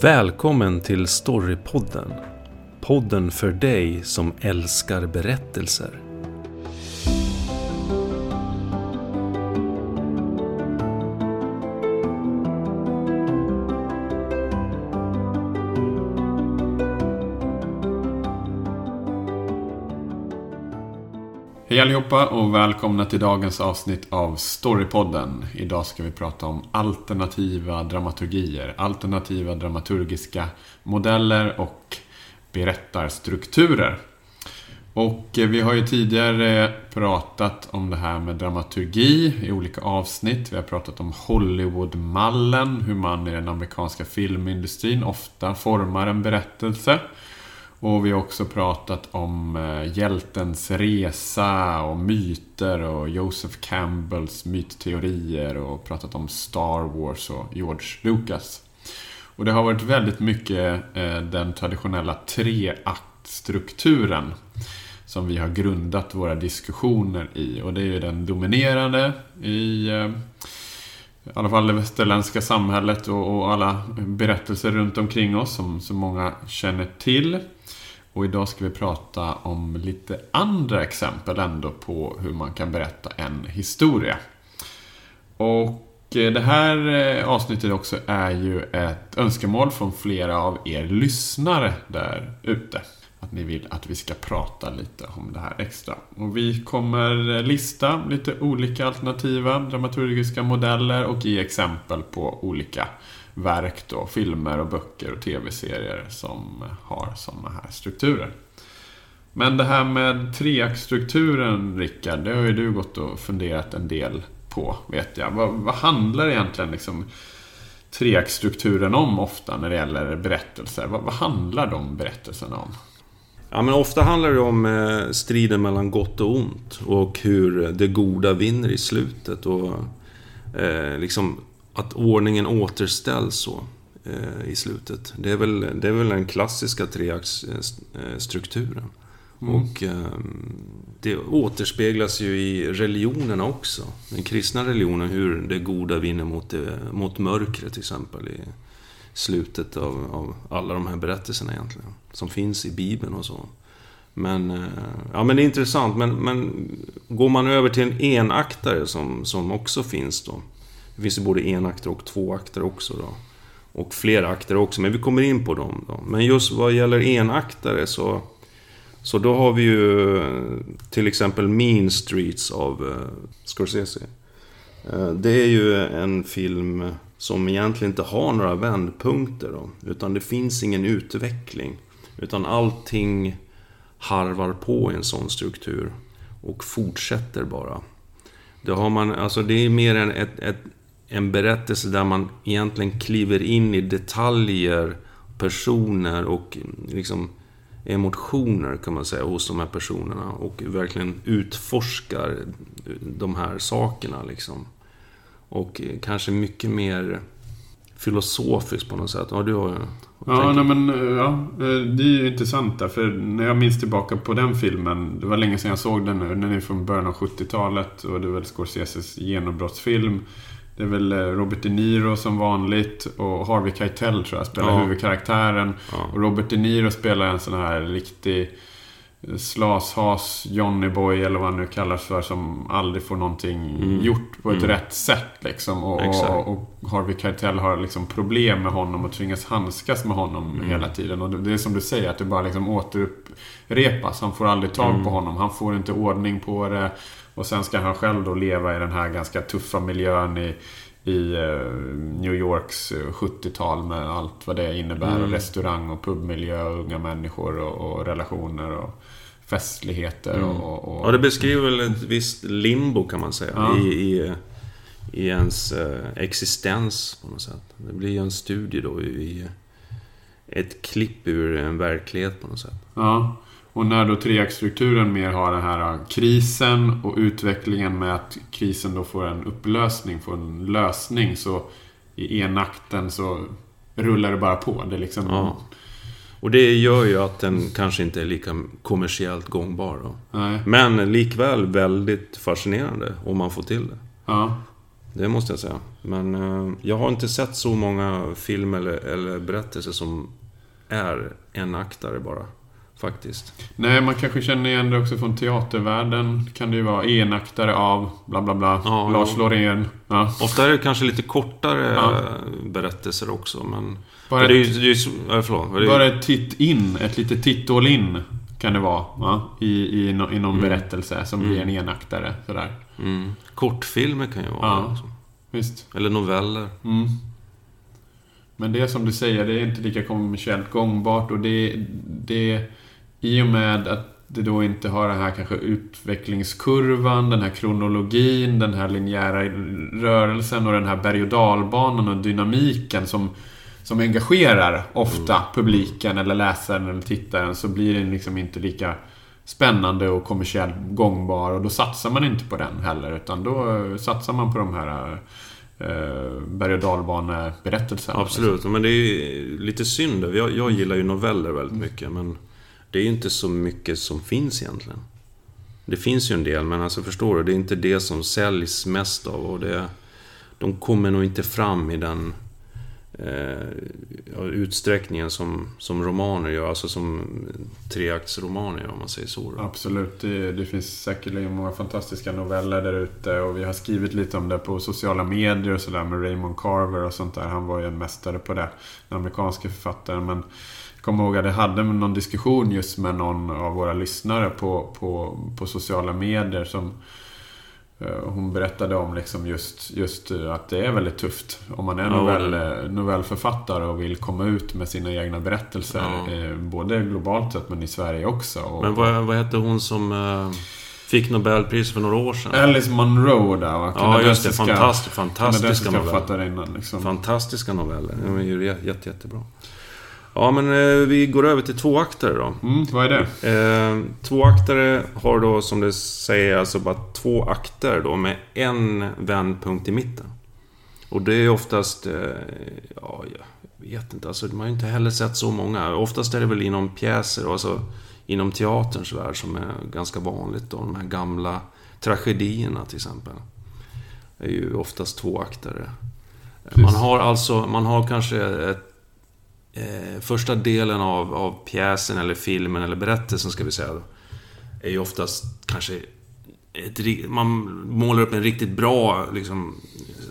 Välkommen till Storypodden. Podden för dig som älskar berättelser. Allihopa och välkomna till dagens avsnitt av Storypodden. Idag ska vi prata om alternativa dramaturgier, alternativa dramaturgiska modeller och berättarstrukturer. Och eh, vi har ju tidigare pratat om det här med dramaturgi i olika avsnitt. Vi har pratat om Hollywoodmallen, hur man i den amerikanska filmindustrin ofta formar en berättelse. Och vi har också pratat om eh, hjältens resa och myter och Joseph Campbells mytteorier och pratat om Star Wars och George Lucas. Och det har varit väldigt mycket eh, den traditionella treaktstrukturen som vi har grundat våra diskussioner i. Och det är ju den dominerande i eh, i alla fall det västerländska samhället och, och alla berättelser runt omkring oss som så många känner till. Och idag ska vi prata om lite andra exempel ändå på hur man kan berätta en historia. Och eh, det här eh, avsnittet också är ju ett önskemål från flera av er lyssnare där ute. Att ni vill att vi ska prata lite om det här extra. Och vi kommer lista lite olika alternativa dramaturgiska modeller och ge exempel på olika verk då, filmer och böcker och tv-serier som har sådana här strukturer. Men det här med treaktstrukturen, Rickard, det har ju du gått och funderat en del på, vet jag. Vad, vad handlar egentligen liksom treaktstrukturen om ofta när det gäller berättelser? Vad, vad handlar de berättelserna om? Ja, men ofta handlar det om eh, striden mellan gott och ont och hur det goda vinner i slutet. Och eh, liksom att ordningen återställs så eh, i slutet. Det är, väl, det är väl den klassiska treaktsstrukturen. Mm. Och eh, det återspeglas ju i religionerna också. Den kristna religionen, hur det goda vinner mot, det, mot mörkret till exempel. I slutet av, av alla de här berättelserna egentligen. Som finns i Bibeln och så. Men, eh, ja, men det är intressant. Men, men går man över till en enaktare som, som också finns då. Det finns ju både enaktare och tvåaktare också då. Och flera aktare också, men vi kommer in på dem då. Men just vad gäller enaktare så... Så då har vi ju eh, till exempel Mean Streets av eh, Scorsese. Det är ju en film som egentligen inte har några vändpunkter då. Utan det finns ingen utveckling. Utan allting harvar på i en sån struktur. Och fortsätter bara. Det, har man, alltså det är mer en, ett, ett, en berättelse där man egentligen kliver in i detaljer, personer och liksom emotioner kan man säga hos de här personerna och verkligen utforskar de här sakerna liksom. Och kanske mycket mer filosofiskt på något sätt. Ja, du har Ja, nej, men ja, eh, det är ju intressant där. För när jag minns tillbaka på den filmen. Det var länge sedan jag såg den nu. Den är från början av 70-talet. Och det är väl Scorseses genombrottsfilm. Det är väl eh, Robert De Niro som vanligt och Harvey Keitel tror jag spelar ja. huvudkaraktären. Ja. Och Robert De Niro spelar en sån här riktig eh, slashas, Johnny Boy eller vad han nu kallas för som aldrig får någonting mm. gjort på ett mm. rätt sätt liksom. Och, och, och, Harvey Keitel har liksom problem med honom och tvingas handskas med honom mm. hela tiden. Och det är som du säger, att det bara liksom återupprepas. Han får aldrig tag på mm. honom. Han får inte ordning på det. Och sen ska han själv då leva i den här ganska tuffa miljön i, i uh, New Yorks 70-tal eh, med allt vad det innebär. Mm. Och restaurang och pubmiljö och unga människor och, och relationer och festligheter. Mm. Och, och, och, det beskriver väl ett visst limbo kan man säga. Ja. I, i, I ens uh, existens på något sätt. Det blir ju en studie då i ett klipp ur en verklighet på något sätt. Ja. Och när då treaktstrukturen mer har den här krisen och utvecklingen med att krisen då får en upplösning, får en lösning. Så i enakten så rullar det bara på. Det liksom... Ja. Och det gör ju att den kanske inte är lika kommersiellt gångbar. Då. Nej. Men likväl väldigt fascinerande om man får till det. Ja. Det måste jag säga. Men eh, jag har inte sett så många filmer eller, eller berättelser som är en aktare bara. Faktiskt. Nej, man kanske känner igen det också från teatervärlden. Kan det ju vara enaktare av bla bla bla. Ja, Lars ja. Loreen. Ja. Ofta är det kanske lite kortare Ja. eh, berättelser också, men... Bara, det är ett, Det är ja, förlåt. Det är, bara ett titt in, ett litet tittål in kan det vara. Va? I, i, I någon Mm. berättelse som blir en enaktare. Sådär. mm, kortfilmer kan ju vara Ja. också. Visst. Eller noveller. Mm. Men det är som du säger, det är inte lika kommersiellt gångbart och det, det i och med att det då inte har den här kanske utvecklingskurvan, den här kronologin, den här linjära rörelsen och den här berg och dalbanan och dynamiken som, som engagerar ofta publiken eller läsaren eller tittaren så blir den liksom inte lika spännande och kommersiellt gångbar och då satsar man inte på den heller utan då eh, satsar man på de här eh, berg och dalbaneberättelserna. Absolut, men det är ju lite synd. Jag, jag gillar ju noveller väldigt mycket, men det är ju inte så mycket som finns egentligen. Det finns ju en del, men alltså förstår du, det är inte det som säljs mest av och det... De kommer nog inte fram i den eh, utsträckningen som, som romaner gör, alltså som treaktsromaner om man säger så. Då. Absolut, det, det finns säkerligen många fantastiska noveller där ute och vi har skrivit lite om det på sociala medier och sådär med Raymond Carver och sånt där. Han var ju en mästare på det, den amerikanska författaren. Men kommer ihåg att jag hade någon diskussion just med någon av våra lyssnare på, på, på sociala medier som eh, hon berättade om liksom just, just eh, att det är väldigt tufft om man är Ja, novell, eh, novellförfattare och vill komma ut med sina egna berättelser. Ja. Både globalt sett men i Sverige också. Men vad, vad hette hon som fick Nobelpris för några år sedan? Alice Munro där va? Ja, just det. Fantastisk, fantastiska noveller. liksom. Fantastiska noveller. De är ju jätte, jättebra. Ja, men eh, vi går över till tvåaktare då. Mm, vad är det? Eh, tvåaktare har då, som det säger, alltså bara två akter då med en vändpunkt i mitten. Och det är oftast... Eh, ja, jag vet inte. Alltså, man har ju inte heller sett så många. Oftast är det väl inom pjäser, alltså inom teaterns värld som är ganska vanligt då. De här gamla tragedierna till exempel. Det är ju oftast tvåaktare. Man har alltså, man har kanske ett eh, första delen av, av pjäsen eller filmen eller berättelsen ska vi säga. Då, är ju oftast kanske ett, man målar upp en riktigt bra, liksom,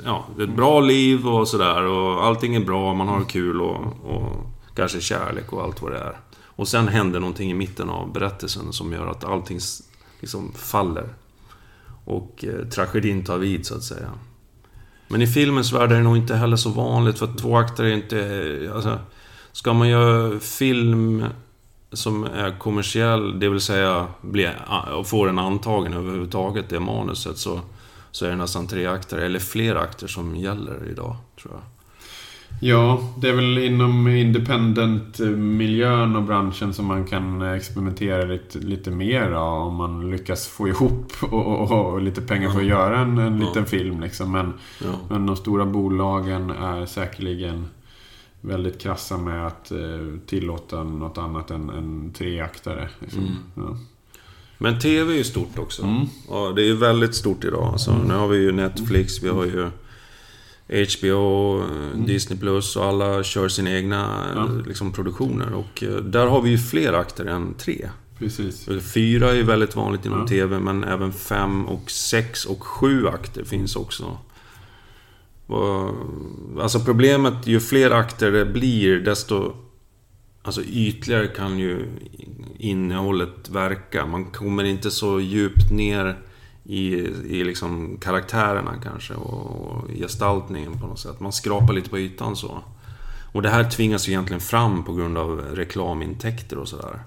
ja, ett bra liv och sådär. Och allting är bra, man har kul och, och kanske kärlek och allt vad det är. Och sen händer någonting i mitten av berättelsen som gör att allting liksom faller. Och eh, tragedin tar vid, så att säga. Men i filmens värld är det nog inte heller så vanligt, för att akter är inte... Alltså, ska man göra film som är kommersiell, det vill säga blir, och får en antagen överhuvudtaget, det manuset, så, så är det nästan tre akter, eller fler akter som gäller idag, tror jag. Ja, det är väl inom independent-miljön och branschen som man kan experimentera lite, lite mer då, om man lyckas få ihop och, och, och lite pengar för att göra en, en Ja. liten film. Liksom. Men, Ja. men de stora bolagen är säkerligen väldigt krassa med att eh, tillåta något annat än, än treaktare. Liksom. Mm. Ja. Men TV är ju stort också. Mm. Ja, det är ju väldigt stort idag. Alltså, Nu har vi ju Netflix, vi har ju HBO, eh, Disney Plus och alla kör sina egna Ja. eh, liksom, produktioner. Och eh, där har vi ju fler akter än tre. Precis. Fyra är ju väldigt vanligt inom Ja. TV, men även fem och sex och sju akter finns också. Och, Alltså problemet, ju fler akter det blir, desto... Alltså ytligare kan ju innehållet verka. Man kommer inte så djupt ner i, i liksom karaktärerna kanske och gestaltningen på något sätt. Man skrapar lite på ytan så. Och det här tvingas ju egentligen fram på grund av reklamintäkter och sådär.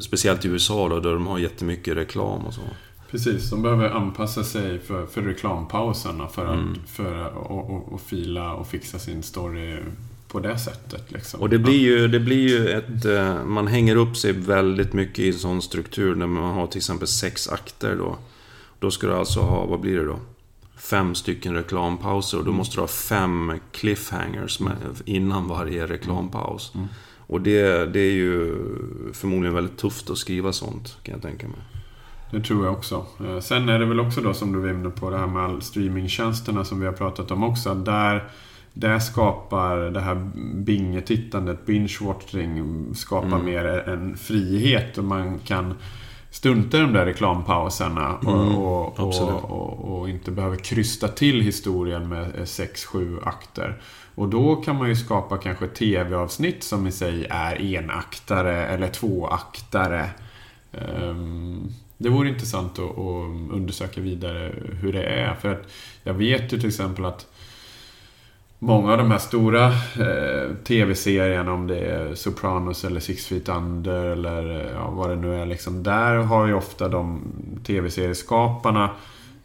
Speciellt i USA då, där de har jättemycket reklam och så. Precis, de behöver anpassa sig för, för reklampauserna för att Mm. för, och, och, och fila och fixa sin story på det sättet. Liksom. Och det blir ju, det blir ju ett... eh, Man hänger upp sig väldigt mycket i en sån struktur när man har till exempel sex akter då. Då ska du alltså ha, vad blir det då? Fem stycken reklampauser och då måste du ha fem cliffhangers med, innan varje reklampaus. Mm. Och det, det är ju förmodligen väldigt tufft att skriva sånt, kan jag tänka mig. Det tror jag också. Eh, sen är det väl också då som du var inne på det här med streamingtjänsterna som vi har pratat om också. Där, där skapar det här bingetittandet, binge-watching, skapar mm. mer en frihet och man kan strunta i de där reklampauserna och, mm, och, och, och, inte behöver krysta till historien med 6-7 akter. Och då kan man ju skapa kanske tv-avsnitt som i sig är enaktare eller tvåaktare. Um, det vore intressant att, att, undersöka vidare hur det är. För att jag vet ju till exempel att många av de här stora eh, tv-serierna, om det är Sopranos eller Six Feet Under eller ja, vad det nu är. Liksom, där har ju ofta de tv-serieskaparna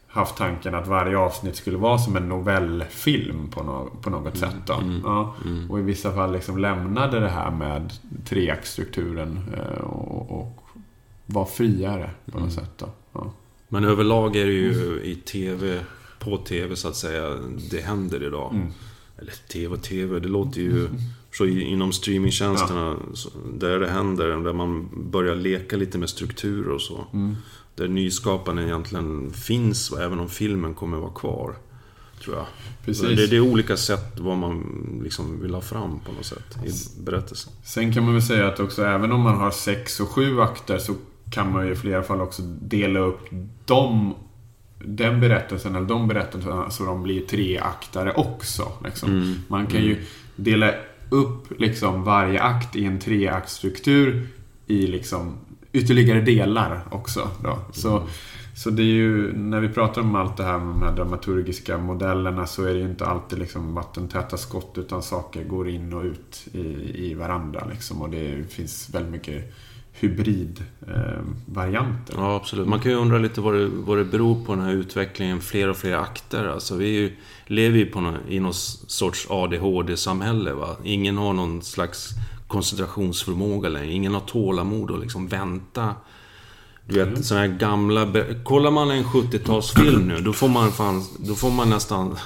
haft tanken att varje avsnitt skulle vara som en novellfilm på, no på något mm, sätt. Mm, ja. mm. Och i vissa fall liksom lämnade det här med treaktstrukturen eh, och, och var friare på något mm. sätt. Då. Ja. Men överlag är det ju i TV, på TV så att säga, det händer idag. Mm. Eller TV och TV, det låter ju... Så inom streamingtjänsterna, ja. där det händer, där man börjar leka lite med strukturer och så. Mm. Där nyskapande egentligen finns, även om filmen kommer vara kvar. Tror jag. Precis. Det, det är olika sätt vad man liksom vill ha fram på något sätt i berättelsen. Sen kan man väl säga att också även om man har sex och sju akter så kan man ju i flera fall också dela upp dem den berättelsen, eller de berättelserna, så de blir treaktare också. Liksom. Mm. Man kan ju mm. dela upp liksom varje akt i en treaktstruktur i liksom ytterligare delar också. Då. Så, mm. så det är ju, när vi pratar om allt det här med de här dramaturgiska modellerna så är det ju inte alltid liksom vattentäta skott utan saker går in och ut i, i varandra. Liksom. Och det finns väldigt mycket hybridvarianter. ja, absolut. Man kan ju undra lite vad det, vad det beror på den här utvecklingen, fler och fler akter. Alltså, vi ju, lever ju på någon, i någon sorts ADHD-samhälle. Va? Ingen har någon slags koncentrationsförmåga längre. Ingen har tålamod att liksom vänta. Du vet, mm. sådana här gamla... Kollar man en 70-talsfilm nu, då får man fan... Då får man nästan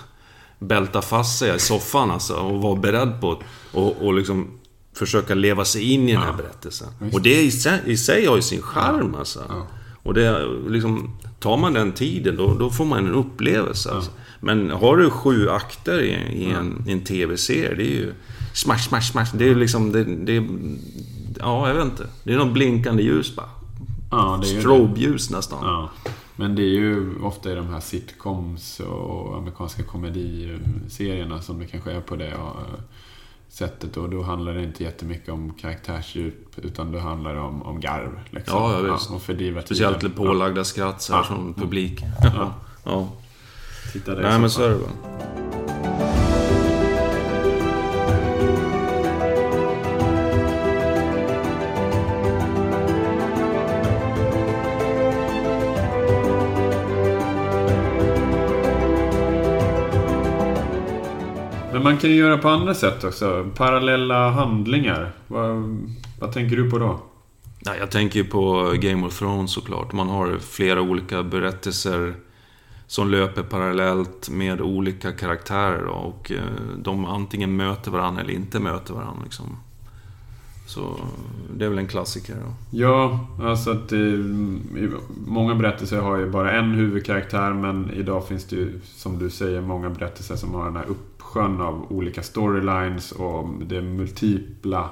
bälta fast sig i soffan alltså och vara beredd på och, och liksom försöka leva sig in i den här berättelsen. Och det i sig, i sig har ju sin charm alltså. Och det liksom, tar man den tiden då, då får man en upplevelse. Alltså. Men har du sju akter i, i en, en TV-serie, det är ju smash, smash, smash. Det är liksom, det, det, ja, jag vet inte. Det är något blinkande ljus bara. Ja, det är Strobe-ljus nästan. Ja. Men det är ju ofta i de här sitcoms och amerikanska komediserierna som det kanske är på det sättet. Och då handlar det inte jättemycket om karaktärsdjup utan då handlar det om, om garv. Liksom. Ja, ja, visst. Ja, och fördriva Speciellt lite pålagda skratt så här, ja. från publik. Ja. ja. Titta Nej, men så är det väl. Man kan ju göra på andra sätt också. Parallella handlingar. Vad, vad tänker du på då? Ja, jag tänker på Game of Thrones såklart. Man har flera olika berättelser som löper parallellt med olika karaktärer. Då, och eh, de antingen möter varandra eller inte möter varandra. Liksom. Så det är väl en klassiker. Då. Ja, alltså att det, Många berättelser har ju bara en huvudkaraktär men idag finns det ju, som du säger, många berättelser som har den här upp uppsjön av olika storylines och det multipla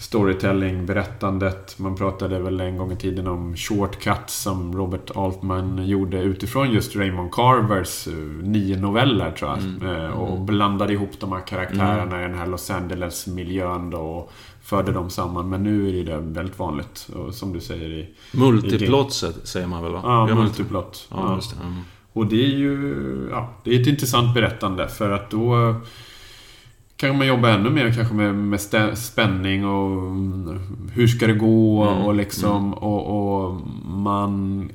storytelling, berättandet. Man pratade väl en gång i tiden om shortcuts som Robert Altman gjorde utifrån just Raymond Carvers eh, nio noveller tror jag. Mm. Eh, och mm. blandade ihop de här karaktärerna mm. i den här Los Angeles-miljön då. Och förde dem samman. Men nu är det väldigt vanligt. Och som du säger i... Multiplot säger man väl va? Ja, multiplot. Ja, ja. Just det. Mm. Och det är ju ja, det är ett intressant berättande för att då kan man jobba ännu mer kanske med, med spänning och hur ska det gå mm. och liksom mm. och, och, man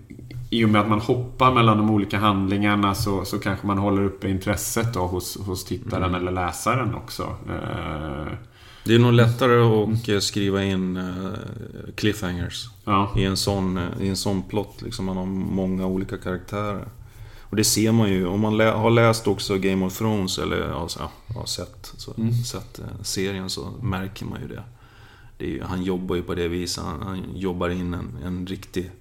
i och med att man hoppar mellan de olika handlingarna så, så kanske man håller uppe intresset då hos, hos tittaren mm. eller läsaren också. Eh, det är nog lättare att mm. skriva in eh, cliffhangers ja. i, en sån, eh, i en sån plott. Liksom man har många olika karaktärer. Och det ser man ju, om man lä har läst också Game of Thrones eller alltså, ja, sett, så, mm. sett eh, serien så märker man ju det. det ju, han jobbar ju på det viset, han, han jobbar in en, en riktig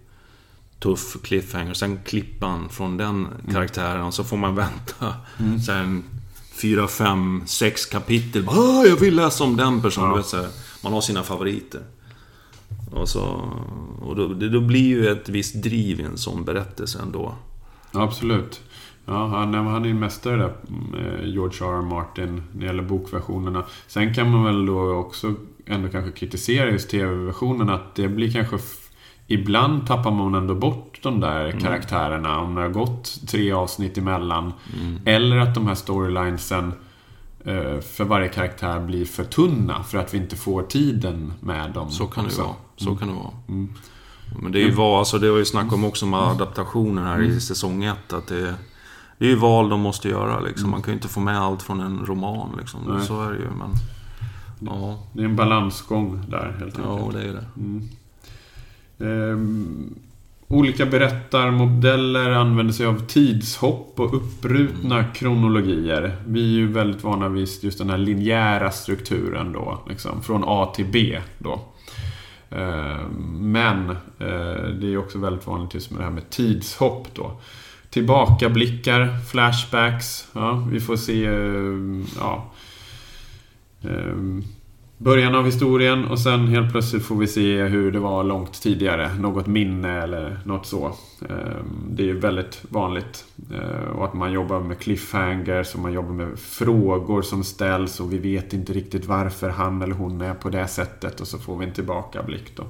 tuff cliffhanger. Sen klippan från den karaktären och så får man vänta sen fyra, fem, sex kapitel. Ah, jag vill läsa om den personen. Ja. Vet, så här, man har sina favoriter. Och, så, och då, det- då blir ju ett visst driv i en sån berättelse ändå. Absolut. Ja, han, han är ju mästare där, eh, George R. R. Martin, när det gäller bokversionerna. Sen kan man väl då också ändå kanske kritisera just tv-versionen att det blir kanske... Ibland tappar man ändå bort de där karaktärerna om det har gått tre avsnitt emellan. Eller att de här storylinesen eh, för varje karaktär blir för tunna för att vi inte får tiden med dem. Så kan det också. vara. Så kan det vara. Mm. Men det är ju val, alltså det var ju snack om också med adaptationer här Mm. i säsong 1. Att det, det är ju val de måste göra liksom. Mm. Man kan ju inte få med allt från en roman liksom. Nej. Så är det ju. Men, ja, Det är en balansgång där helt enkelt. ja, det är det. Mm. Ehm, olika berättarmodeller använder sig av tidshopp och upprutna kronologier. Vi är ju väldigt vana vid just den här linjära strukturen då. Liksom, från A till B då. Eh, men eh, det är också väldigt vanligt just med det här med tidshopp då. Tillbakablickar, flashbacks. Ja, vi får se... Eh, ja, början av historien och sen helt plötsligt får vi se hur det var långt tidigare. Något minne eller något så. Ehm, det är ju väldigt vanligt. Eh, och att man jobbar med cliffhangers och man jobbar med frågor som ställs och vi vet inte riktigt varför han eller hon är på det sättet och så får vi en tillbakablick då.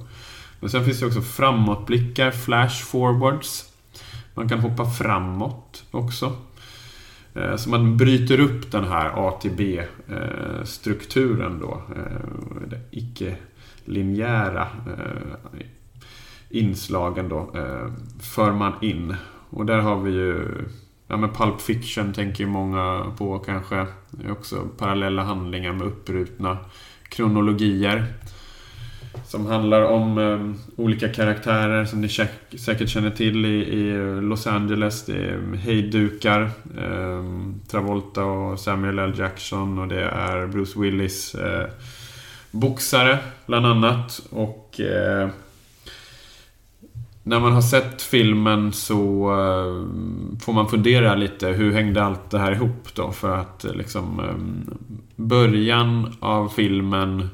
Men sen finns det också framåtblickar, flash forwards. Man kan hoppa framåt också. Eh, så man bryter upp den här A till B-strukturen då. Eh, det icke-linjära eh, inslagen då. För man in. Och där har vi ju... Ja men Pulp Fiction tänker ju många på kanske. Det är också parallella handlingar med upprutna kronologier. Som handlar om um, olika karaktärer som ni säkert känner till i, i Los Angeles. Det är ehm, hejdukar. Um, Travolta och Samuel L. Jackson och det är Bruce Willis uh, boxare bland annat. Och uh, när man har sett filmen så får man fundera lite. Hur hängde allt det här ihop då? För att liksom början av filmen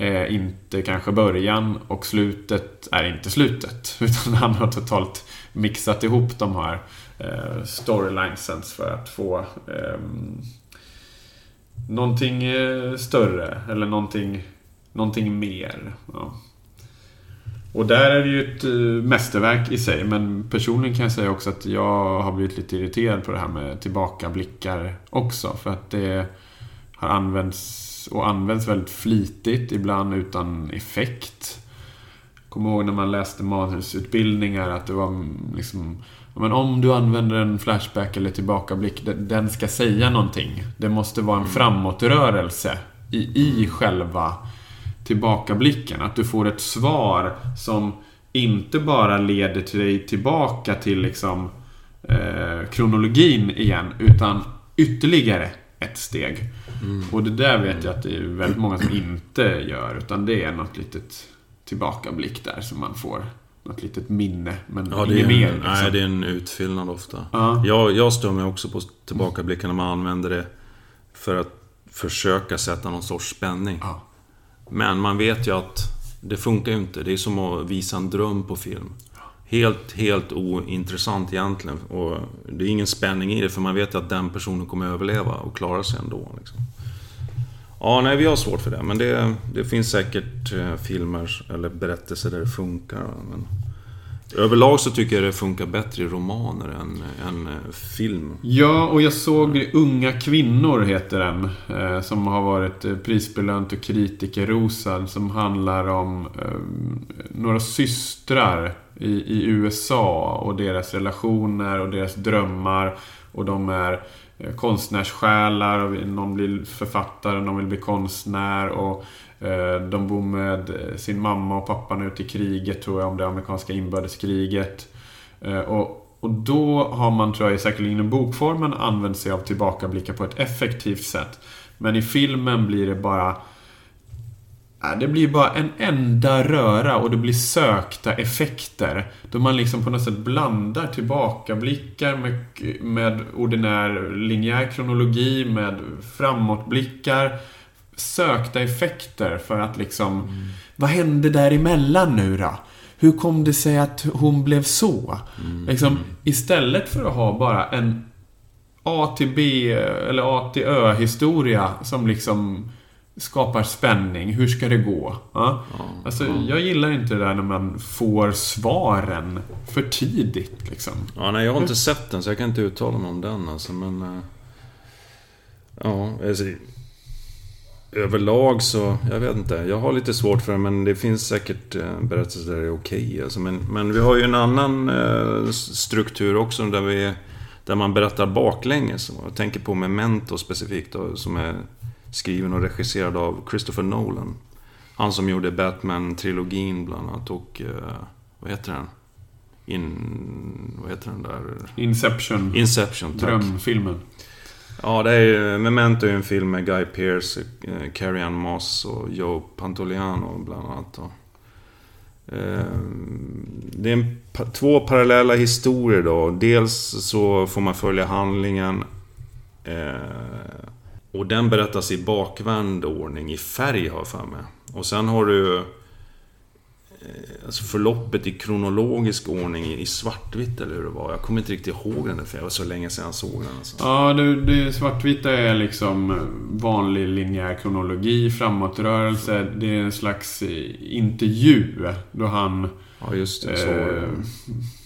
Eh, inte kanske början och slutet är inte slutet. Utan han har totalt mixat ihop de här eh, storylinesen för att få ehm, eh, någonting större eller någonting, någonting mer. Ja. Och där är det ju ett eh, mästerverk i sig. Men personligen kan jag säga också att jag har blivit lite irriterad på det här med tillbakablickar också. För att det har använts och används väldigt flitigt, ibland utan effekt. Jag kommer ihåg när man läste manusutbildningar att det var mm, liksom... Men om du använder en flashback eller tillbakablick, den- den ska säga någonting. Det måste vara en framåtrörelse i, i själva tillbakablicken. Att du får ett svar som inte bara leder till dig tillbaka till liksom eh, kronologin igen, utan ytterligare ett steg. Och det där vet jag att det är väldigt många som inte gör, utan det är något litet tillbakablick där som man får. Något litet minne, men Ja, inget mer. Liksom. nej, det är en utfyllnad ofta. Ja. Jag, jag stör mig också på tillbakablicken när man använder det för att försöka sätta någon sorts spänning. Ja. Men man vet ju att det funkar ju inte. Det är som att visa en dröm på film. Helt, helt ointressant egentligen. Och det är ingen spänning i det för man vet ju att den personen kommer överleva och klara sig ändå. Liksom. Ja, nej, vi har svårt för det. Men det, det finns säkert eh, filmer eller berättelser där det funkar. Men överlag så tycker jag det funkar bättre i romaner än, än eh, film. Ja, och jag såg Unga kvinnor heter den. Eh, som har varit eh, prisbelönt och kritikerrosad. Som handlar om några systrar i, i USA och deras relationer och deras drömmar. Och de är konstnärssjälar och någon blir författare, någon vill bli konstnär. Och Eh, de bor med eh, sin mamma och pappa nu ute i kriget, tror jag, om det amerikanska inbördeskriget. Eh, och, och då har man, tror jag, säkerligen i bokformen använt sig av tillbakablickar på ett effektivt sätt. Men i filmen blir det bara det blir bara en enda röra och det blir sökta effekter. Då man liksom på något sätt blandar tillbakablickar med, med ordinär linjär kronologi, med framåtblickar. Sökta effekter för att liksom... Mm. Vad hände däremellan nu då? Hur kom det sig att hon blev så? Mm. Liksom, istället för att ha bara en A till B eller A till Ö historia som liksom skapar spänning. Hur ska det gå? Ja? Alltså, jag gillar inte det där när man får svaren för tidigt. Liksom. Ja, nej, jag har inte sett den så jag kan inte uttala mig om den. Alltså, men... Uh, ja, alltså, Överlag så, jag vet inte. Jag har lite svårt för det men det finns säkert uh, berättelser där det är okej. Okay, alltså. men, men vi har ju en annan uh, struktur också där vi... Där man berättar baklänges. Jag tänker på Memento specifikt då, som är skriven och regisserad av Christopher Nolan. Han som gjorde Batman-trilogin bland annat och... Uh, vad heter den? In... Vad heter den där? Inception. Inception, tack. Drömfilmen. Ja, det är ju... Memento är en film med Guy Pearce, eh, Carrie Ann Moss och Joe Pantoliano bland annat. Eh, det är en, två parallella historier då. Dels så får man följa handlingen eh, och den berättas i bakvänd ordning, i färg har jag för mig. Och sen har du alltså förloppet i kronologisk ordning i svartvitt eller hur det var. Jag kommer inte riktigt ihåg den för det var så länge sedan jag såg den. Alltså. Ja, det, det svartvita är liksom vanlig linjär kronologi, framåtrörelse. Det är en slags eh, intervju då han... Ja, just det. Eh,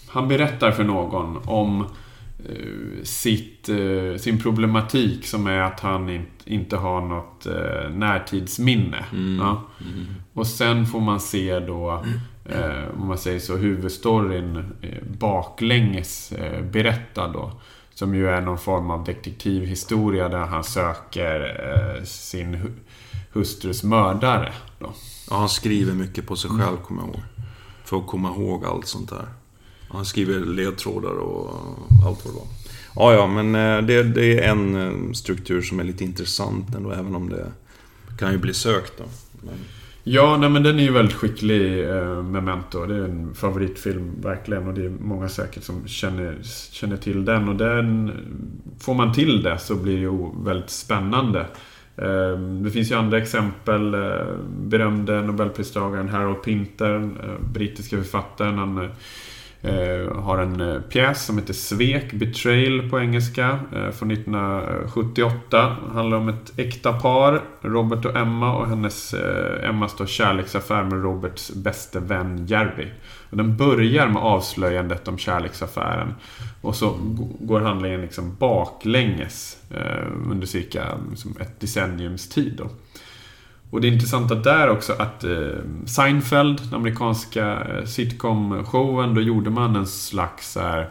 han berättar för någon om Eh, sitt, eh, sin problematik som är att han inte, inte har något eh, närtidsminne. Mm. Ja. Mm. Och sen får man se då, om man säger så, huvudstoryn baklänges berättad då. Som ju är någon form av detektivhistoria där han söker sin hustrus mördare. Då. Ja, han skriver mycket på sig själv, kommer jag ihåg. För att komma ihåg allt sånt där. Han skriver ledtrådar och allt vad det var. Ja, ja, men eh, det, det, är en eh, struktur som är lite intressant ändå, även om det kan ju bli sökt då. Men... Ja, nej men den är ju väldigt skicklig, eh, Memento. Det är en favoritfilm, verkligen. Och det är många säkert som känner, känner till den. Och den, får man till det så blir det ju väldigt spännande. Eh, det finns ju andra exempel. Eh, berömde Nobelpristagaren Harold Pinter, eh, brittiska författaren. Han Eh, Eh, har en eh, pjäs som heter Svek, Betrayal på engelska, eh, från 1978. Handlar om ett äkta par, Robert och Emma och hennes, Emmas då kärleksaffär med Roberts bäste vän Jerry. Och den börjar med avslöjandet om kärleksaffären. Och så går handlingen liksom baklänges under cirka liksom ett decenniums tid. Då. Och det intressanta där också att eh, Seinfeld, den amerikanska eh, sitcom-showen, då gjorde man en slags här,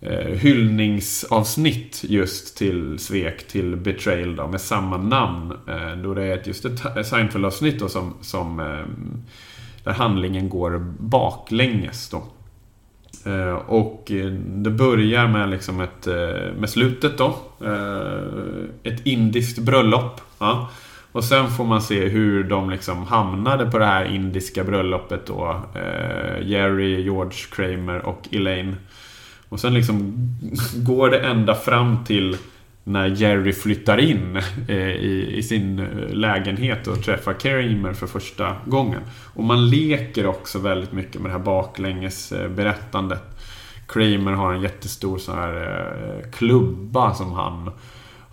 eh, hyllningsavsnitt just till svek, till Betrayal då, med samma namn. Eh, då det är just ett Seinfeld-avsnitt då som, som eh, där handlingen går baklänges då. Eh, och eh, det börjar med liksom ett, med slutet då. Ett indiskt bröllop. Ja. Och sen får man se hur de liksom hamnade på det här indiska bröllopet då. Eh, Jerry, George Kramer och Elaine. Och sen liksom går det ända fram till när Jerry flyttar in eh, i, i, sin eh, lägenhet och träffar Kramer för första gången. Och man leker också väldigt mycket med det här baklänges eh, berättandet. Kramer har en jättestor sån här eh, klubba som han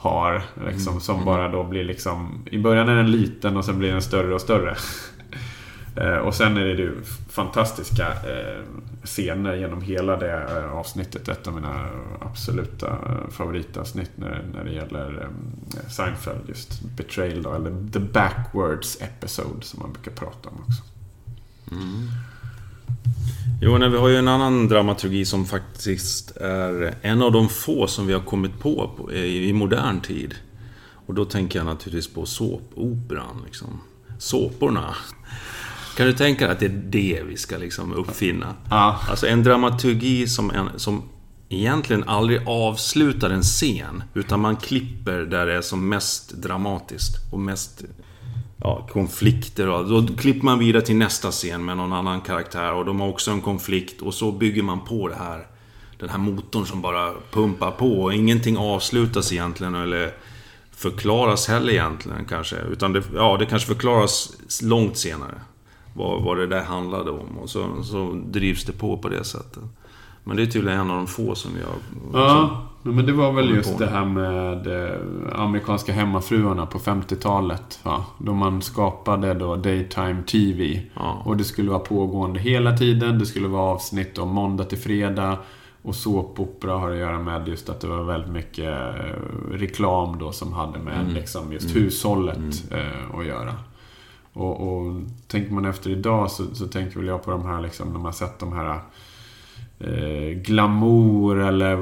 har. Liksom, mm. Som bara då blir liksom... I början är den liten och sen blir den större och större. Eh, och sen är det ju fantastiska eh, scener genom hela det eh, avsnittet. Ett av mina absoluta favoritavsnitt när, när det gäller Seinfeld. Just Betrayal då, eller The Backwards Episode som man brukar prata om också. Mm. Jo, nej, vi har ju en annan dramaturgi som faktiskt är en av de få som vi har kommit på, i, modern tid. Och då tänker jag naturligtvis på såpoperan, liksom. Såporna. Kan du tänka dig att det är det vi ska liksom uppfinna? Ja. Alltså en dramaturgi som, en, som egentligen aldrig avslutar en scen, utan man klipper där det är som mest dramatiskt och mest ja, konflikter och då klipper man vidare till nästa scen med någon annan karaktär och de har också en konflikt och så bygger man på det här. Den här motorn som bara pumpar på och ingenting avslutas egentligen eller förklaras heller egentligen kanske. Utan det, ja, det kanske förklaras långt senare. Vad, vad det där handlade om och så, så drivs det på på det sättet. Men det är tydligen en av de få som jag... Ja, men det var väl just det här med eh, amerikanska hemmafruarna på 50-talet. Va? Då man skapade då Daytime TV. Ja. Och det skulle vara pågående hela tiden. Det skulle vara avsnitt om måndag till fredag. Och såpopera har att göra med just att det var väldigt mycket eh, reklam då som hade med Mm. liksom just Mm. hushållet eh, att göra. Och, och tänker man efter idag så, så tänker väl jag på de här liksom, när man sett de här eh, Glamour eller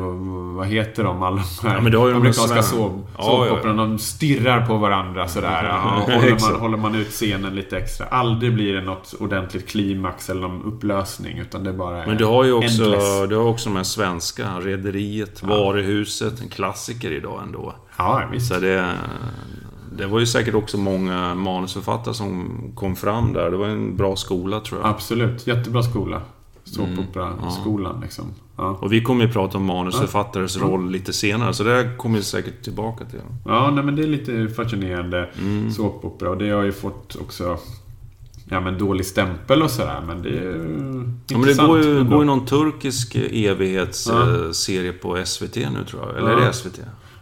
vad, heter de? Alla de här Ja, men det har ju de amerikanska såp, Ja, såpoperorna. De stirrar på varandra sådär. Ja, håller, man, håller man ut scenen lite extra. Aldrig blir det något ordentligt klimax eller någon upplösning. Utan det bara är Men du har ju också, endless. du har också de här svenska. Rederiet, Varuhuset. En klassiker idag ändå. Ja, visst. Så det... Det var ju säkert också många manusförfattare som kom fram där. Det var en bra skola tror jag. Absolut. Jättebra skola. Såpopera-skolan Mm, liksom. Ja. Och vi kommer ju prata om manusförfattares roll lite senare. Så det kommer vi säkert tillbaka till. Ja, nej, men det är lite fascinerande Mm. såpopera. Och det har ju fått också ja, men dålig stämpel och sådär. Men det är ju Ja, men det går ju, ändå. går ju någon turkisk Ja. evighetsserie på SVT nu tror jag. Eller är Ja. det SVT?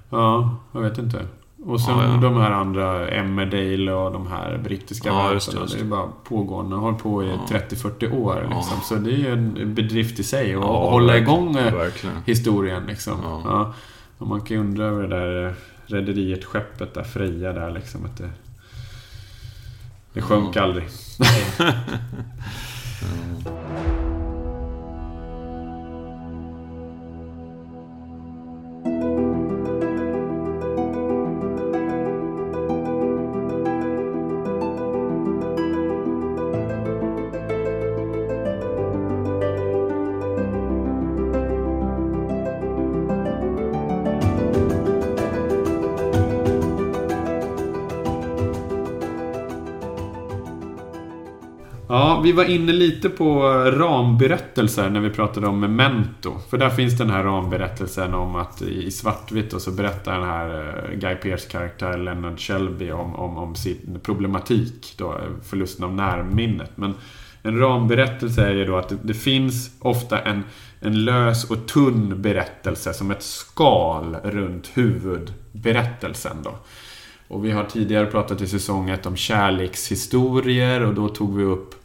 Ja, jag vet inte. Och sen Ja, ja. de här andra, Emmerdale och de här brittiska Ja, just det, just Det är bara pågående. Har hållit på i Ja. 30-40 år liksom. Så det är ju en bedrift i sig. att hålla igång eh, Verkligen. historien liksom. Och man kan ju undra över det där eh, rederiet, skeppet där, Freja där liksom. Att det, det sjönk aldrig. Ja, vi var inne lite på eh, ramberättelser när vi pratade om Memento. För där finns den här ramberättelsen om att i svartvitt och så berättar den här eh, Guy Pearce karaktär Leonard Shelby om, om, om sin problematik. Då, eh, förlusten av närminnet. Men en ramberättelse är ju då att det, det finns ofta en, en lös och tunn berättelse som ett skal runt huvudberättelsen. Då. Och vi har tidigare pratat i säsong 1 om kärlekshistorier och då tog vi upp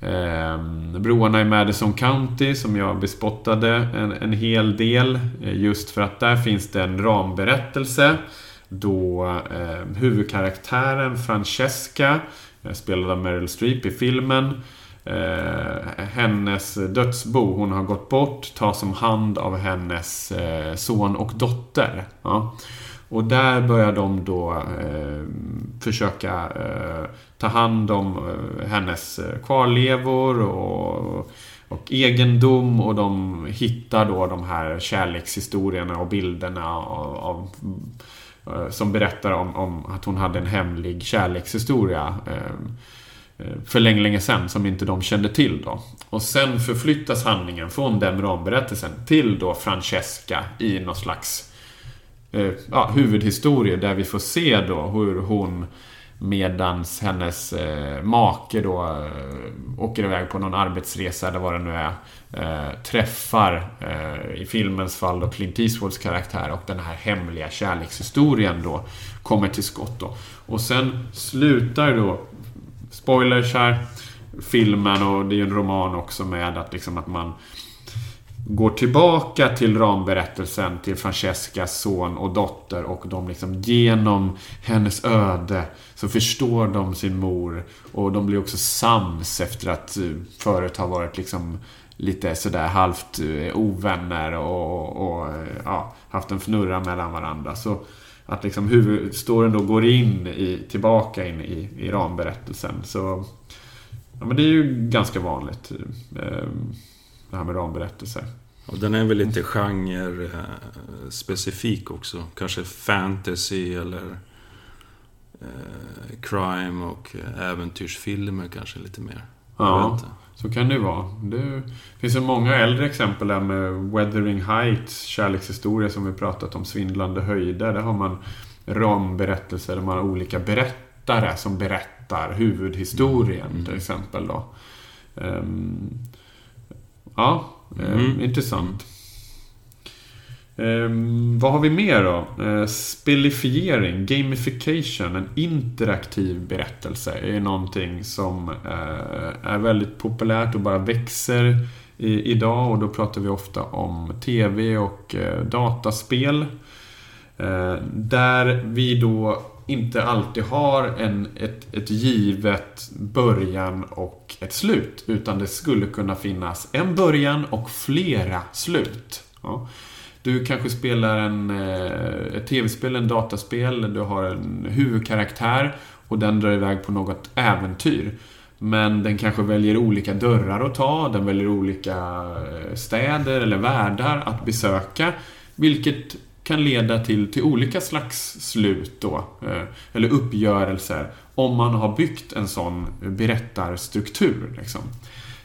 eh, broarna i Madison County som jag bespottade en, en hel del. eh, Just för att där finns det en ramberättelse då eh, huvudkaraktären Francesca, eh, spelad av Meryl Streep i filmen, eh, hennes dödsbo, hon har gått bort, tas om hand av hennes eh, son och dotter. Ja. Och där börjar de då eh, försöka eh, ta hand om eh, hennes eh, kvarlevor och, och egendom och de hittar då de här kärlekshistorierna och bilderna av, av eh, som berättar om, om att hon hade en hemlig kärlekshistoria eh, eh, för länge, länge sedan som inte de kände till då. Och sen förflyttas handlingen från den ramberättelsen till då Francesca i någon slags Eh, ja, huvudhistoria där vi får se då hur hon medans hennes eh, make då eh, åker iväg på någon arbetsresa eller vad det nu är. Eh, träffar, eh, i filmens fall då Clint Eastwoods karaktär och den här hemliga kärlekshistorien då kommer till skott då. Och sen slutar då, spoilers här, filmen och det är ju en roman också med att liksom att man går tillbaka till ramberättelsen till Francescas son och dotter och de liksom genom hennes öde så förstår de sin mor och de blir också sams efter att eh, förut har varit liksom lite sådär halvt eh, ovänner och, och och eh, ja, haft en fnurra mellan varandra. Så att liksom huvudstoryn då går in i, tillbaka in i, i ramberättelsen. Så ja, men det är ju ganska vanligt eh, Det här med ramberättelser. Och den är väl lite genre eh, specifik också. Kanske fantasy eller eh, crime och äventyrsfilmer kanske lite mer. Ja, så kan det vara. Det finns ju många äldre exempel där med Weathering Heights kärlekshistoria som vi pratat om, Svindlande höjder. Där har man ramberättelser där man har olika berättare som berättar huvudhistorien mm. till exempel. Då. Um, ja, mm. intressant. Um, vad har vi mer då? Uh, spelifiering, gamification, en interaktiv berättelse är någonting som uh, är väldigt populärt och bara växer i, idag och då pratar vi ofta om TV och uh, dataspel. där vi då inte alltid har en, ett, ett givet början och ett slut. Utan det skulle kunna finnas en början och flera slut. Ja. Du kanske spelar en, eh, ett tv-spel, en dataspel, du har en huvudkaraktär och den drar iväg på något äventyr. Men den kanske väljer olika dörrar att ta, den väljer olika eh, städer eller världar att besöka. Vilket kan leda till, till olika slags slut då, eh, eller uppgörelser, om man har byggt en sån berättarstruktur. Liksom.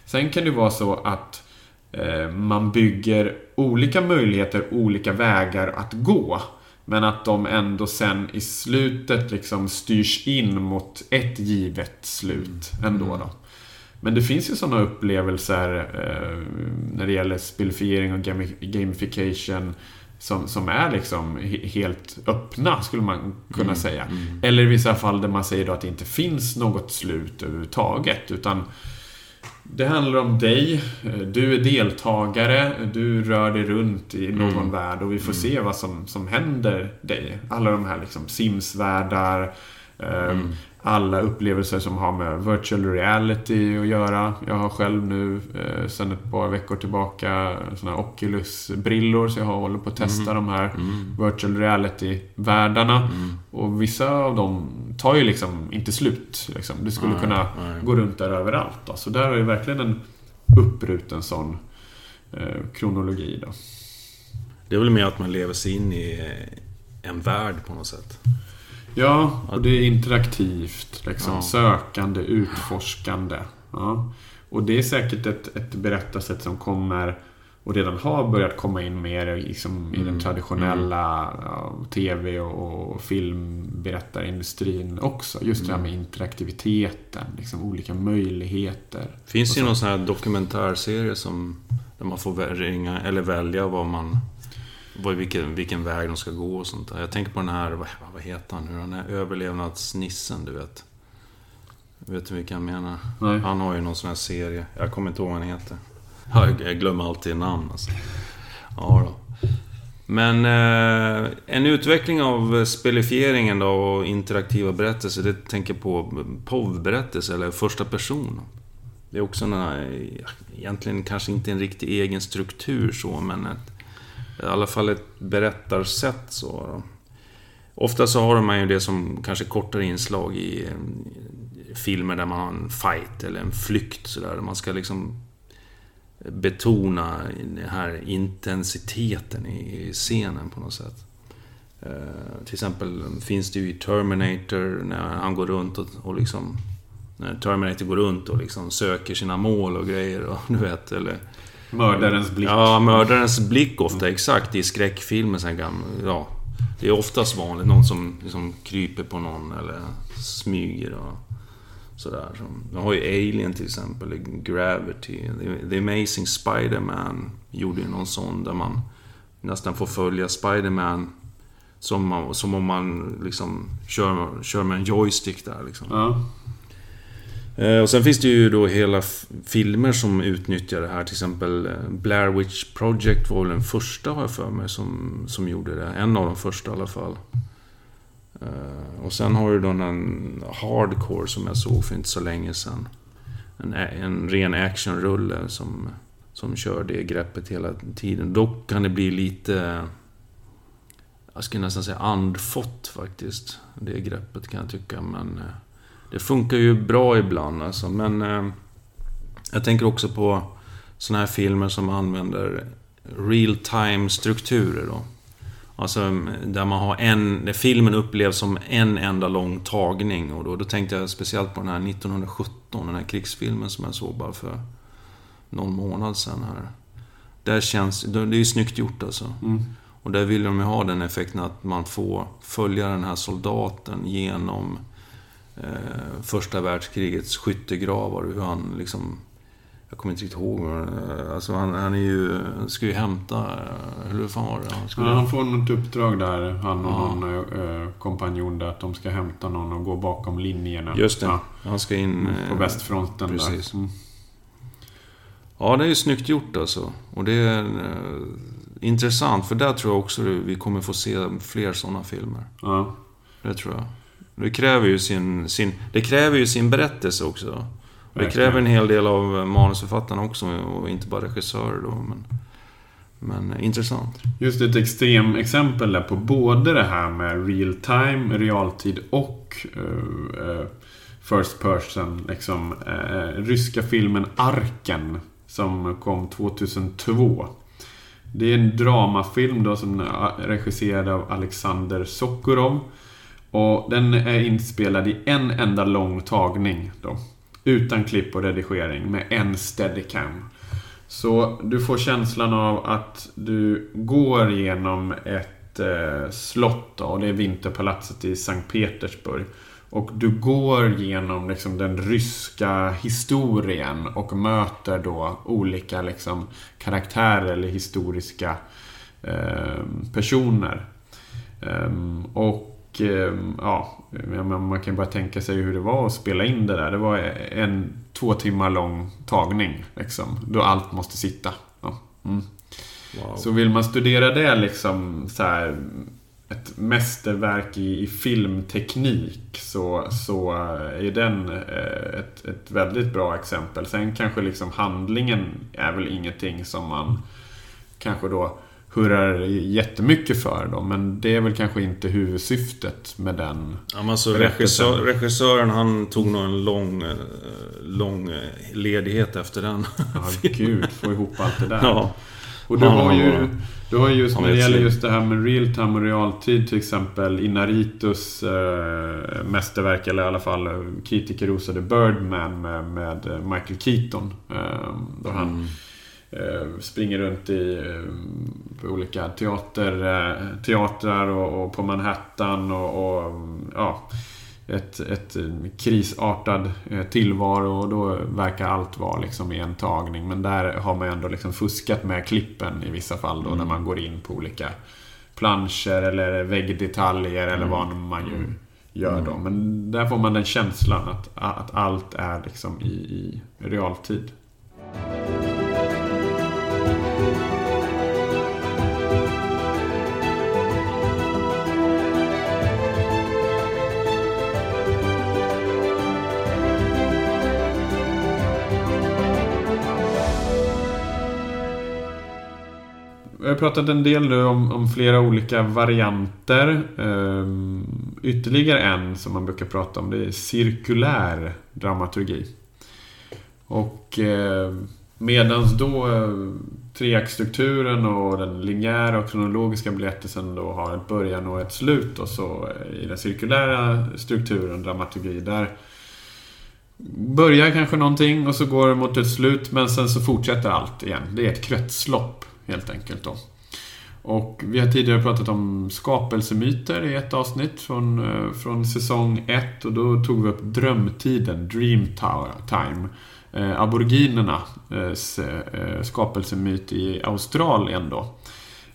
Sen kan det vara så att eh, man bygger olika möjligheter, olika vägar att gå. Men att de ändå sen i slutet liksom styrs in mot ett givet slut ändå då. Men det finns ju sådana upplevelser eh, när det gäller spelifiering och gamification som, som är liksom helt öppna, skulle man kunna mm, säga. Mm. Eller i vissa fall där man säger då att det inte finns något slut överhuvudtaget. Utan det handlar om dig, du är deltagare, du rör dig runt i någon mm. värld och vi får mm. se vad som, som händer dig. Alla de här liksom Sims-världar, um, alla upplevelser som har med virtual reality att göra. Jag har själv nu eh, sedan ett par veckor tillbaka såna Oculus-brillor så jag håller på att testa mm. de här mm. virtual reality-världarna. Mm. Och vissa av dem tar ju liksom inte slut. Liksom. Du skulle kunna gå runt där överallt. Så där är ju verkligen en uppbruten sån eh, kronologi. Då. Det är väl mer att man lever sig in i en värld på något sätt. Ja, och det är interaktivt. Liksom. Ja. Sökande, utforskande. Ja. Och det är säkert ett, ett berättarsätt som kommer och redan har börjat komma in mer liksom, i den mm. traditionella mm. ja, TV och, filmberättarindustrin också. Just mm. det här med mm. interaktiviteten, liksom, olika möjligheter. Finns det någon sån här dokumentärserie som där man får ringa, eller välja vad man vilken, vilken väg de ska gå och sånt där. Jag tänker på den här, vad, vad heter han nu Den här överlevnadsnissen, du vet. Vet du vilken jag menar? Nej. Han har ju någon sån här serie. Jag kommer inte ihåg vad han heter. Jag glömmer alltid namn alltså. Ja då. Men eh, en utveckling av spelifieringen då och interaktiva berättelser, det tänker på POV-berättelser eller första person. Det är också en, egentligen kanske inte en riktig egen struktur så, men ett, i alla fall ett berättarsätt så. Ofta så har man ju det som kanske kortare inslag i eh, filmer där man har en fight eller en flykt sådär. Man ska liksom betona den här intensiteten i scenen på något sätt. Eh, till exempel finns det ju i Terminator när han går runt och, och liksom... När Terminator går runt och liksom söker sina mål och grejer och du vet, eller... Mördarens blick. Ja, mördarens blick ofta, exakt. I skräckfilmer sen gamla, ja. Det är oftast vanligt. Någon som liksom kryper på någon eller smyger och sådär. De har ju Alien till exempel, Gravity. The Amazing Spider-Man gjorde ju någon sån där man nästan får följa Spider-Man som, som om man liksom kör, kör med en joystick där liksom. Ja. Eh, och sen finns det ju då hela filmer som utnyttjar det här. Till exempel eh, Blair Witch Project var väl den första, har jag för mig, som, som gjorde det. En av de första i alla fall. Eh, och sen har du då en Hardcore som jag såg för inte så länge sedan. En, en ren actionrulle som, som kör det greppet hela tiden. Dock kan det bli lite... Jag skulle nästan säga andfått faktiskt. Det greppet kan jag tycka, men... Det funkar ju bra ibland alltså, men... Eh, jag tänker också på såna här filmer som använder real time strukturer då. Alltså där man har en... Där filmen upplevs som en enda lång tagning. Och då, då tänkte jag speciellt på den här 1917, den här krigsfilmen som jag såg bara för någon månad sedan här. Där känns... Det är ju snyggt gjort alltså. Mm. Och där vill de ju ha den effekten att man får följa den här soldaten genom eh, första världskrigets skyttegravar. Hur han liksom... Jag kommer inte riktigt ihåg. Alltså han, han är ju... Ska ju hämta... eh, Hur fan var det? Han skulle, han får något uppdrag där, han och Ja. någon eh, kompanjon där, att de ska hämta någon och gå bakom linjerna. Just det. Ja, Han ska in... på eh, västfronten precis. där. Mm. Ja, det är ju snyggt gjort alltså. Och det är eh, intressant, för där tror jag också vi kommer få se fler sådana filmer. Ja. Det tror jag. Det kräver ju sin, sin, det kräver ju sin berättelse också. Det kräver en hel del av manusförfattarna också, och inte bara regissörer då. Men, men intressant. Just ett extremexempel där på både det här med real time, realtid och eh, first person. Liksom, eh, ryska filmen Arken som kom 2002. Det är en dramafilm då som är regisserad av Alexander Sokurov. Och den är inspelad i en enda lång tagning då. Utan klipp och redigering med en steadicam. Så du får känslan av att du går genom ett eh, slott då, och det är Vinterpalatset i Sankt Petersburg. Och du går genom liksom, den ryska historien och möter då olika liksom, karaktärer eller historiska eh, personer. Eh, och ehm, ja, jag menar, man kan bara tänka sig hur det var att spela in det där. Det var en två timmar lång tagning. Liksom, då allt måste sitta. Ja. Mm. Wow. Så vill man studera det liksom så här, ett mästerverk i, i filmteknik så, så är den eh, ett, ett väldigt bra exempel. Sen kanske liksom handlingen är väl ingenting som man kanske då hurrar jättemycket för då, men det är väl kanske inte huvudsyftet med den. Ja, alltså, regissör, regissören han tog nog en lång, eh, lång eh, ledighet efter den. Ja, gud, få ihop allt det där. ja. Och du har ju, du har ju just när det gäller just det här med real time och realtid till exempel Inaritus eh, mästerverk, eller i alla fall kritikerrosade Birdman med, med Michael Keaton. Eh, då han Mm. Eh, springer runt i eh, olika teater, eh, teatrar och, och på Manhattan och, och ja, ett, ett krisartad tillvaro och då verkar allt vara liksom i en tagning. Men där har man ju ändå liksom fuskat med klippen i vissa fall då när man går in på olika planscher eller väggdetaljer eller vad man ju gör då. Men där får man den känslan att, att allt är liksom i, i realtid. Vi har pratat en del nu om, om flera olika varianter. Ehm, ytterligare en som man brukar prata om det är cirkulär dramaturgi. Och eh, medans då eh, treaktstrukturen och den linjära och kronologiska berättelsen då har ett början och ett slut och så i den cirkulära strukturen, dramaturgi, där börjar kanske någonting och så går det mot ett slut men sen så fortsätter allt igen. Det är ett kretslopp helt enkelt då. Och vi har tidigare pratat om skapelsemyter i ett avsnitt från, eh, från säsong 1 och då tog vi upp drömtiden, dream time. Eh, aboriginernas eh, skapelsemyt i Australien då.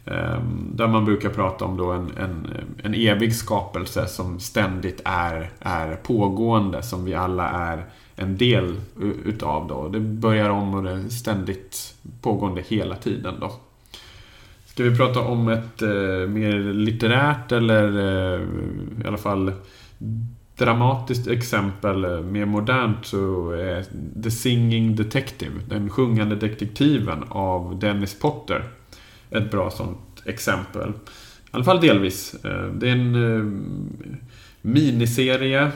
Eh, där man brukar prata om då en, en, en evig skapelse som ständigt är, är pågående, som vi alla är en del utav då. Det börjar om och det är ständigt pågående hela tiden då. Ska vi prata om ett eh, mer litterärt eller eh, i alla fall dramatiskt exempel, eh, mer modernt, så är The Singing Detective, den sjungande detektiven av Dennis Potter, ett bra sånt exempel. I alla fall delvis. Eh, det är en eh, miniserie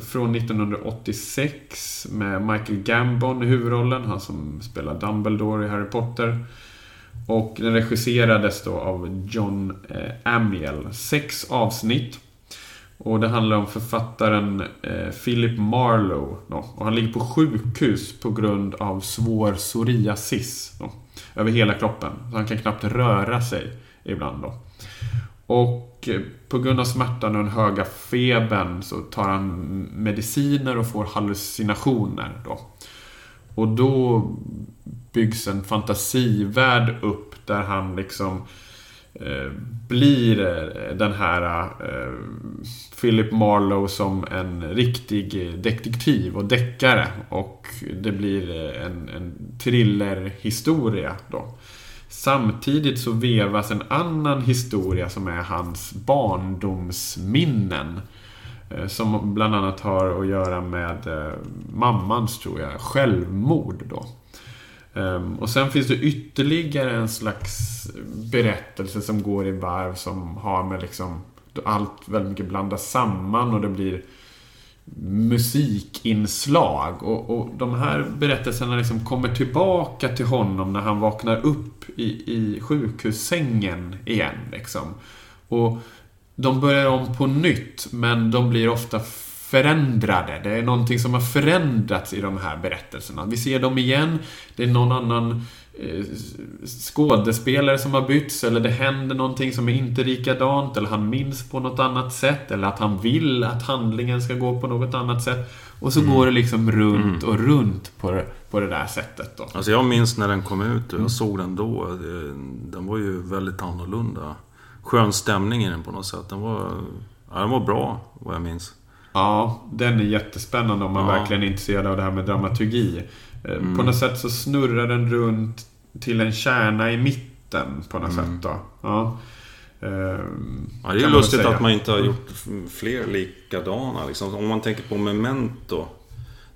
från 1986 med Michael Gambon i huvudrollen, han som spelar Dumbledore i Harry Potter. Och den regisserades då av John Amiel. Sex avsnitt. Och det handlar om författaren eh, Philip Marlowe. Då. Och han ligger på sjukhus på grund av svår psoriasis. Då, över hela kroppen. Så han kan knappt röra sig ibland. Då. Och eh, på grund av smärtan och den höga febern så tar han mediciner och får hallucinationer. Då. Och då byggs en fantasivärld upp där han liksom eh, Eh, blir eh, den här eh, Philip Marlowe som en riktig detektiv och deckare. Och det blir eh, en, en thrillerhistoria då. Samtidigt så vevas en annan historia som är hans barndomsminnen. Eh, som bland annat har att göra med eh, mammans, tror jag, självmord då. Ehm, och sen finns det ytterligare en slags berättelse som går i varv som har med liksom allt väldigt mycket blandas samman och det blir musikinslag. Och, och de här berättelserna liksom kommer tillbaka till honom när han vaknar upp i, i sjukhussängen igen. Liksom. Och de börjar om på nytt, men de blir ofta förändrade. Det är någonting som har förändrats i de här berättelserna. Vi ser dem igen. Det är någon annan eh, skådespelare som har bytts eller det händer någonting som är inte likadant eller han minns på något annat sätt eller att han vill att handlingen ska gå på något annat sätt. Och så mm. går det liksom runt och runt på det, på det där sättet då. Alltså jag minns när den kom ut och jag mm. såg den då. Den var ju väldigt annorlunda. Skön stämning i den på något sätt. Den var, ja, den var bra, vad jag minns. Ja, den är jättespännande om man ja. verkligen är intresserad av det här med dramaturgi. Eh, mm. På något sätt så snurrar den runt till en kärna i mitten på något mm. sätt då. Ja. Ehm, ja, det är lustigt att man inte har gjort fler likadana. Liksom. Om man tänker på Memento.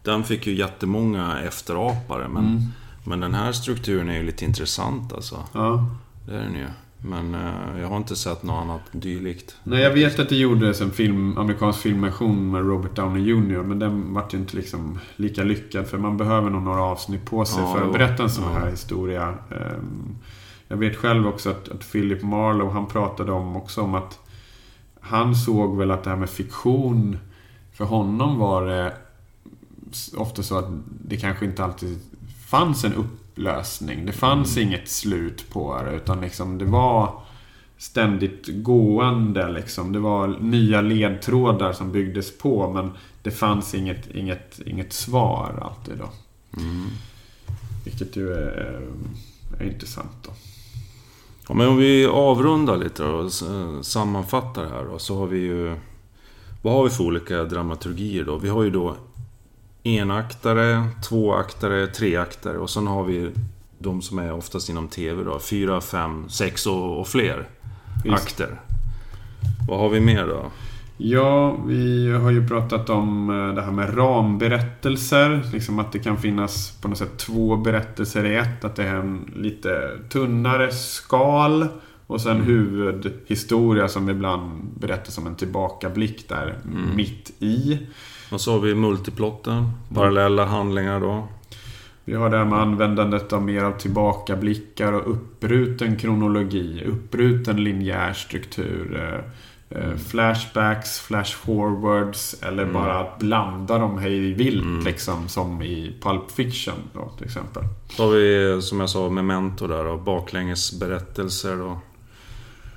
Den fick ju jättemånga efterapare. Men, mm. men den här strukturen är ju lite intressant alltså. Ja. Det är den ju. Men eh, jag har inte sett något annat dylikt. Nej, jag vet att det gjordes en film, amerikansk filmversion med Robert Downey Jr. Men den vart ju inte liksom lika lyckad. För man behöver nog några avsnitt på sig ja, för att berätta en sån ja. här historia. Um, jag vet själv också att, att Philip Marlowe, han pratade om också om att han såg väl att det här med fiktion, för honom var det ofta så att det kanske inte alltid fanns en upplösning. Det fanns mm. inget slut på det, utan liksom det var ständigt gående liksom. Det var nya ledtrådar som byggdes på, men det fanns inget, inget, inget svar alltid då. Mm. Vilket ju är, är intressant då. Ja, men om vi avrundar lite och sammanfattar här då, så har vi ju... Vad har vi för olika dramaturgier då? Vi har ju då enaktare, tvåaktare, treaktare och sen har vi de som är oftast inom TV då. Fyra, fem, sex och, och fler Just. akter. Vad har vi mer då? Ja, vi har ju pratat om eh, det här med ramberättelser. Liksom att det kan finnas på något sätt två berättelser i ett. Att det är en lite tunnare skal. Och sen mm. huvudhistoria som ibland berättas som en tillbakablick där mm. mitt i. Och så har vi multiplotten. Parallella handlingar då. Vi har det här med användandet av mer av tillbakablickar och uppbruten kronologi. Uppbruten linjär struktur. Eh, Eh, flashbacks, flashforwards eller mm. bara att blanda dem hej vilt mm. liksom som i Pulp Fiction då till exempel. Så har vi som jag sa Memento där och baklängesberättelser och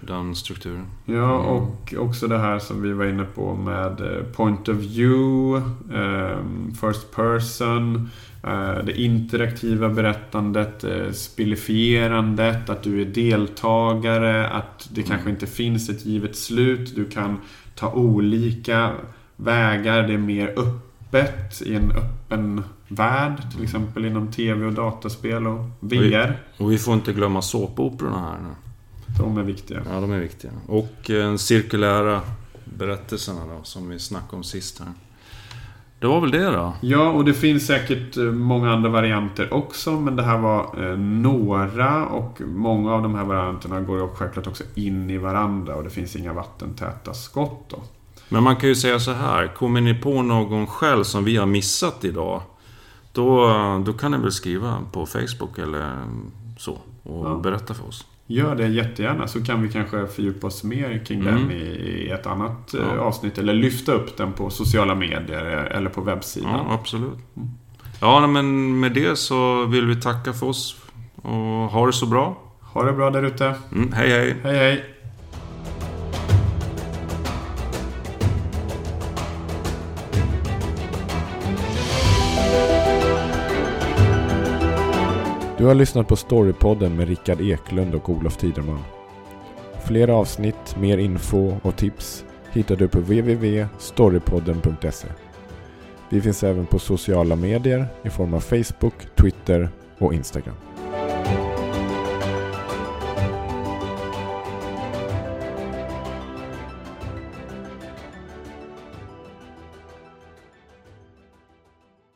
den strukturen. Ja, mm. och också det här som vi var inne på med eh, point of view, um, first person. Eh, det interaktiva berättandet, eh, spelifierandet, att du är deltagare, att det mm. kanske inte finns ett givet slut. Du kan ta olika vägar, det är mer öppet i en öppen värld. Till exempel inom TV och dataspel och VR. Och vi, och vi får inte glömma såpoperorna här nu. De är viktiga. Ja, de är viktiga. Och eh, cirkulära berättelserna då, som vi snackade om sist här. Det var väl det då? Ja, och det finns säkert eh, många andra varianter också. Men det här var eh, några och många av de här varianterna går självklart också in i varandra. Och det finns inga vattentäta skott då. Men man kan ju säga så här. Kommer ni på någon själv som vi har missat idag? då, då kan ni väl skriva på Facebook eller så och Ja. berätta för oss. Gör det jättegärna så kan vi kanske fördjupa oss mer kring Mm. den i, i ett annat eh, Ja. avsnitt. Eller lyfta upp den på sociala medier eh, eller på webbsidan. Ja, absolut. Ja, nej, men med det så vill vi tacka för oss och ha det så bra. Ha det bra där ute. Mm, hej hej! Hej hej! Du har lyssnat på Storypodden med Rickard Eklund och Olof Tiderman. Fler avsnitt, mer info och tips hittar du på www.storypodden.se. Vi finns även på sociala medier i form av Facebook, Twitter och Instagram.